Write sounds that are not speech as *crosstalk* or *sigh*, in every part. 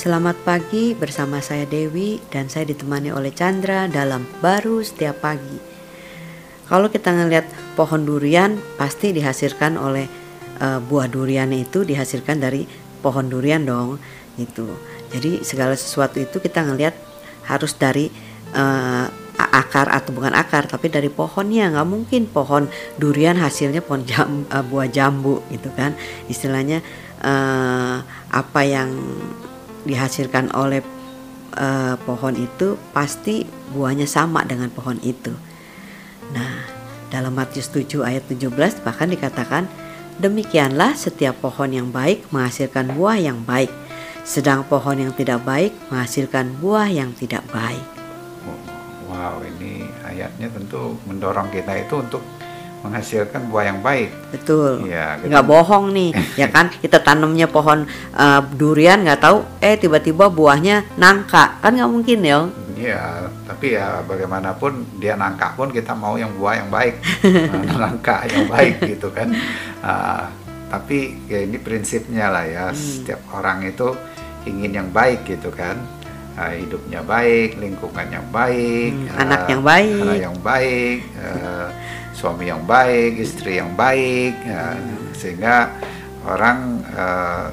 Selamat pagi bersama saya Dewi dan saya ditemani oleh Chandra dalam baru setiap pagi. Kalau kita ngelihat pohon durian pasti dihasilkan oleh uh, buah duriannya itu dihasilkan dari pohon durian dong itu. Jadi segala sesuatu itu kita ngelihat harus dari uh, akar atau bukan akar tapi dari pohonnya nggak mungkin pohon durian hasilnya pohon jam, uh, buah jambu gitu kan istilahnya uh, apa yang dihasilkan oleh uh, pohon itu pasti buahnya sama dengan pohon itu. Nah, dalam Matius 7 ayat 17 bahkan dikatakan demikianlah setiap pohon yang baik menghasilkan buah yang baik, sedang pohon yang tidak baik menghasilkan buah yang tidak baik. Wow, ini ayatnya tentu mendorong kita itu untuk menghasilkan buah yang baik. Betul. Ya, nggak bohong nih, ya kan? Kita tanamnya pohon uh, durian nggak tahu, eh tiba-tiba buahnya nangka, kan nggak mungkin ya? Iya, tapi ya bagaimanapun dia nangka pun kita mau yang buah yang baik, *laughs* nangka yang baik gitu kan. Uh, tapi ya ini prinsipnya lah ya, hmm. setiap orang itu ingin yang baik gitu kan. Uh, hidupnya baik, lingkungan yang baik, hmm, uh, anak yang baik, anak yang baik. Uh, suami yang baik, istri yang baik, ya, sehingga orang uh,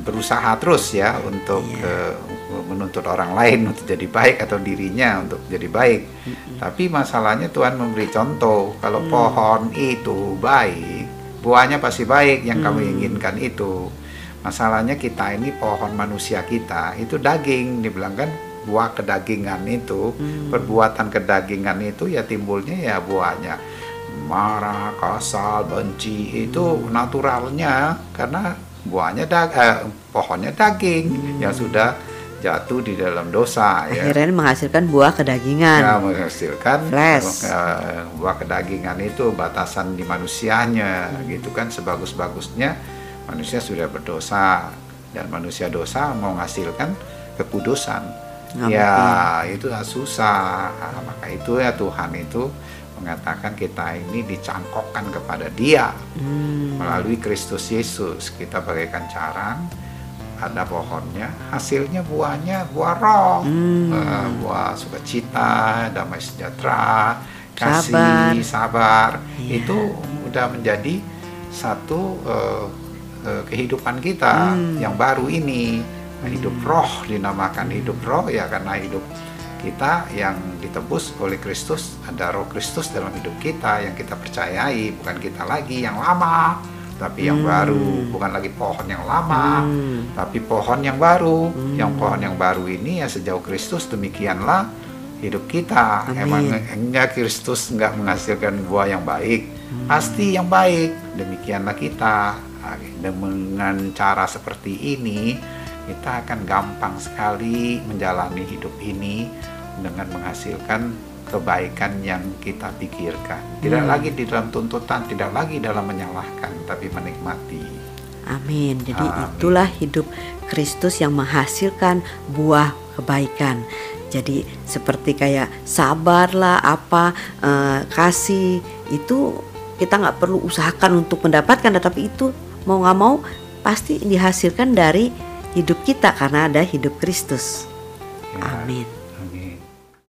berusaha terus ya untuk yeah. uh, menuntut orang lain untuk jadi baik atau dirinya untuk jadi baik. Mm-hmm. Tapi masalahnya Tuhan memberi contoh kalau mm. pohon itu baik, buahnya pasti baik yang mm. kamu inginkan itu. Masalahnya kita ini pohon manusia kita itu daging dibilang kan buah kedagingan itu hmm. perbuatan kedagingan itu ya timbulnya ya buahnya marah kasal benci itu hmm. naturalnya karena buahnya dag eh, pohonnya daging hmm. yang sudah jatuh di dalam dosa ya. akhirnya menghasilkan buah kedagingan ya menghasilkan Flash. Uh, buah kedagingan itu batasan di manusianya hmm. gitu kan sebagus-bagusnya manusia sudah berdosa dan manusia dosa mau menghasilkan kekudusan ya itu susah nah, maka itu ya Tuhan itu mengatakan kita ini dicangkokkan kepada Dia hmm. melalui Kristus Yesus kita bagaikan carang ada pohonnya hasilnya buahnya buah roh hmm. uh, buah sukacita damai sejahtera kasih sabar, sabar. Ya. itu udah menjadi satu uh, uh, kehidupan kita hmm. yang baru ini Nah, hidup roh dinamakan hidup roh ya karena hidup kita yang ditebus oleh Kristus ada roh Kristus dalam hidup kita yang kita percayai bukan kita lagi yang lama tapi yang hmm. baru bukan lagi pohon yang lama hmm. tapi pohon yang baru hmm. yang pohon yang baru ini ya sejauh Kristus demikianlah hidup kita Amin. emangnya Kristus nggak menghasilkan buah yang baik hmm. pasti yang baik demikianlah kita dengan cara seperti ini kita akan gampang sekali menjalani hidup ini dengan menghasilkan kebaikan yang kita pikirkan. Tidak hmm. lagi di dalam tuntutan, tidak lagi dalam menyalahkan, tapi menikmati. Amin. Jadi Amin. itulah hidup Kristus yang menghasilkan buah kebaikan. Jadi seperti kayak sabarlah apa uh, kasih itu kita nggak perlu usahakan untuk mendapatkan, tetapi itu mau nggak mau pasti dihasilkan dari hidup kita karena ada hidup Kristus. Ya. Amin.